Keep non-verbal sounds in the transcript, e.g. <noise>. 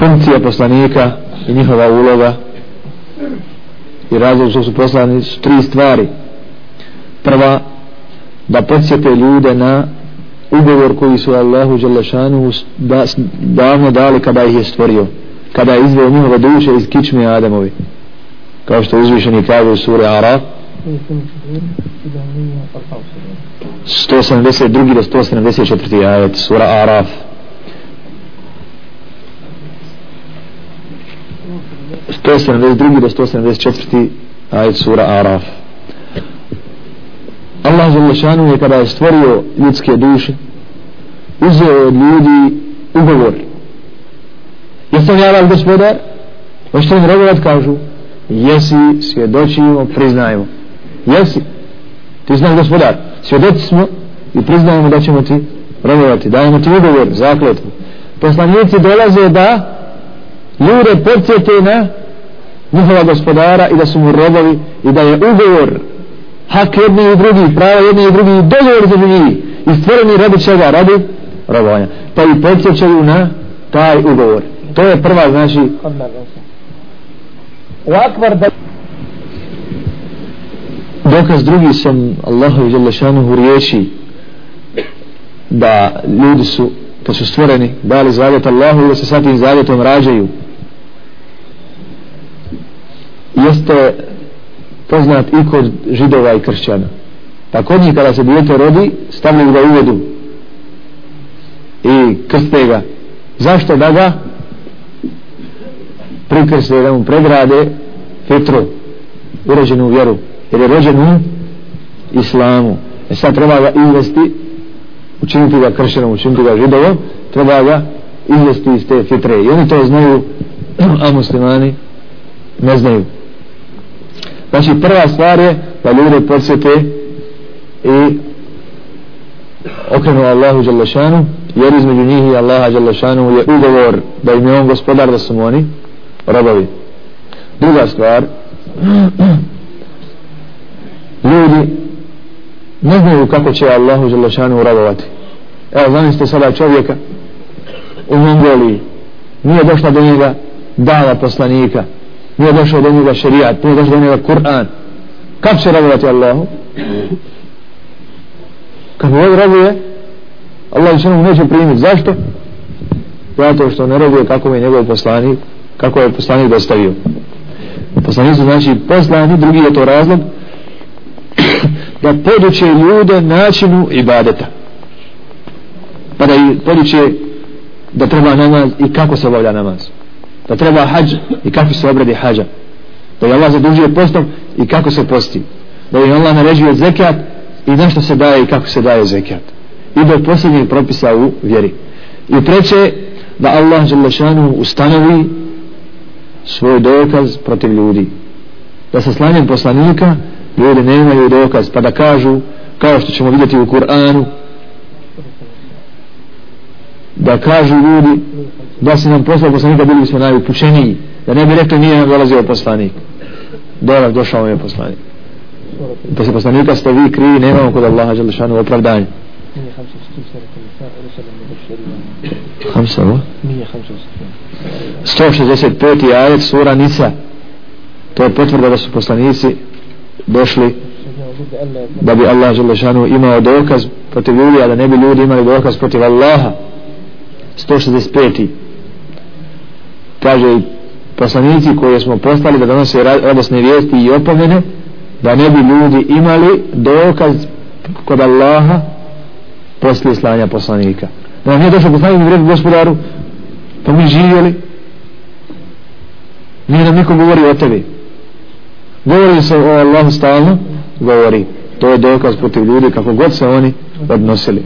funkcija poslanika i njihova uloga i razlog što su poslani su tri stvari prva da podsjete ljude na ugovor koji su Allahu Đelešanu da, davno dali kada ih je stvorio kada je izveo njihove duše iz kičme Adamovi kao što uzvišeni kaže u suri Araf 172. do 174. ajet sura Araf sto sedamdeset drugi do sto sedamdeset četvrti ajet sura Araf. Allah Želešanu je kada je stvorio ljudske duše uzeo od ljudi ugovor. Jesam ja vam gospodar? Hoćete mi robovat? Kažu jesi svjedočimo priznajemo. Jesi ti znaš gospodar svjedoci smo i priznajemo da ćemo ti robovati dajemo ti ugovor zakletvu. Poslanici dolaze da ljude podsjete na njihova gospodara i da su mu robovi i da je ugovor hak jedni i drugi pravo jedni i drugi dogovor za njih i stvoreni radi čega? Radi robovanja. Pa i podsjećaju na taj ugovor. To je prva znači dokaz drugi sam Allahu i Đalešanuhu riječi da ljudi su kad su stvoreni dali zavjet Allahu i da se sa tim zavjetom rađaju jeste poznat i kod židova i kršćana. Pa kod njih kada se dijete rodi stavljaju ga u vodu i krste ga. Zašto? Da ga prikrste da mu pregrade fitru uređenu vjeru jer je rođen u islamu. E sad treba ga izvesti učiniti ga kršćanom učiniti ga židovom treba ga izvesti iz te fitre. I oni to znaju a muslimani ne znaju znači prva stvar je da ljude podsjete i okrenu Allahu Đalešanu jer između njih i Allaha Đalešanu je ugovor da im je on gospodar da su oni robovi. Druga stvar ljudi ne znaju kako će Allahu Đalešanu robovati. Evo zamislite sada čovjeka u Mongoliji. Nije došla do njega dava poslanika nije došao do njega šerijat, nije došao do njega Kur'an. Kako će robovati Allahu? Kako ovdje robuje, Allah će mu neće primiti. Zašto? Zato što ne robuje kako je njegov poslanik, kako je poslanik dostavio. Poslanik su znači poslani, drugi je to razlog, <clears throat> da poduče ljude načinu ibadeta. Pa da i poduče da treba namaz i kako se obavlja namaz da treba hađ i kakvi se obradi hađa. Da je Allah zadužio postom i kako se posti. Da je Allah naređuje zekat i na što se daje i kako se daje zekat. I do posljednjih propisa u vjeri. I treće da Allah Đalešanu ustanovi svoj dokaz protiv ljudi. Da sa slanjem poslanika ljudi nemaju dokaz pa da kažu kao što ćemo vidjeti u Kur'anu da kažu ljudi da se nam poslao poslanika bili smo najupućeniji. Da ne bi rekli nije nam dolazio poslanik. Dolaz došao je poslanik. Da se poslanika ste vi krivi nemamo kod Allaha želešanu opravdanje. Hamsa, Nije 165. ajet sura Nisa. To je potvrda da su poslanici došli da bi Allah želešanu imao dokaz protiv ljudi a da ne bi ljudi imali dokaz protiv Allaha. 165 kaže poslanici koje smo postali da donose radosne vijesti i opomene da ne bi ljudi imali dokaz kod Allaha poslije slanja poslanika. Da nam nije došao poslanik i rekao gospodaru pa mi živjeli. Nije nam niko govori o tebi. Govori se o Allahu stalno? Govori. To je dokaz protiv ljudi kako god se oni odnosili.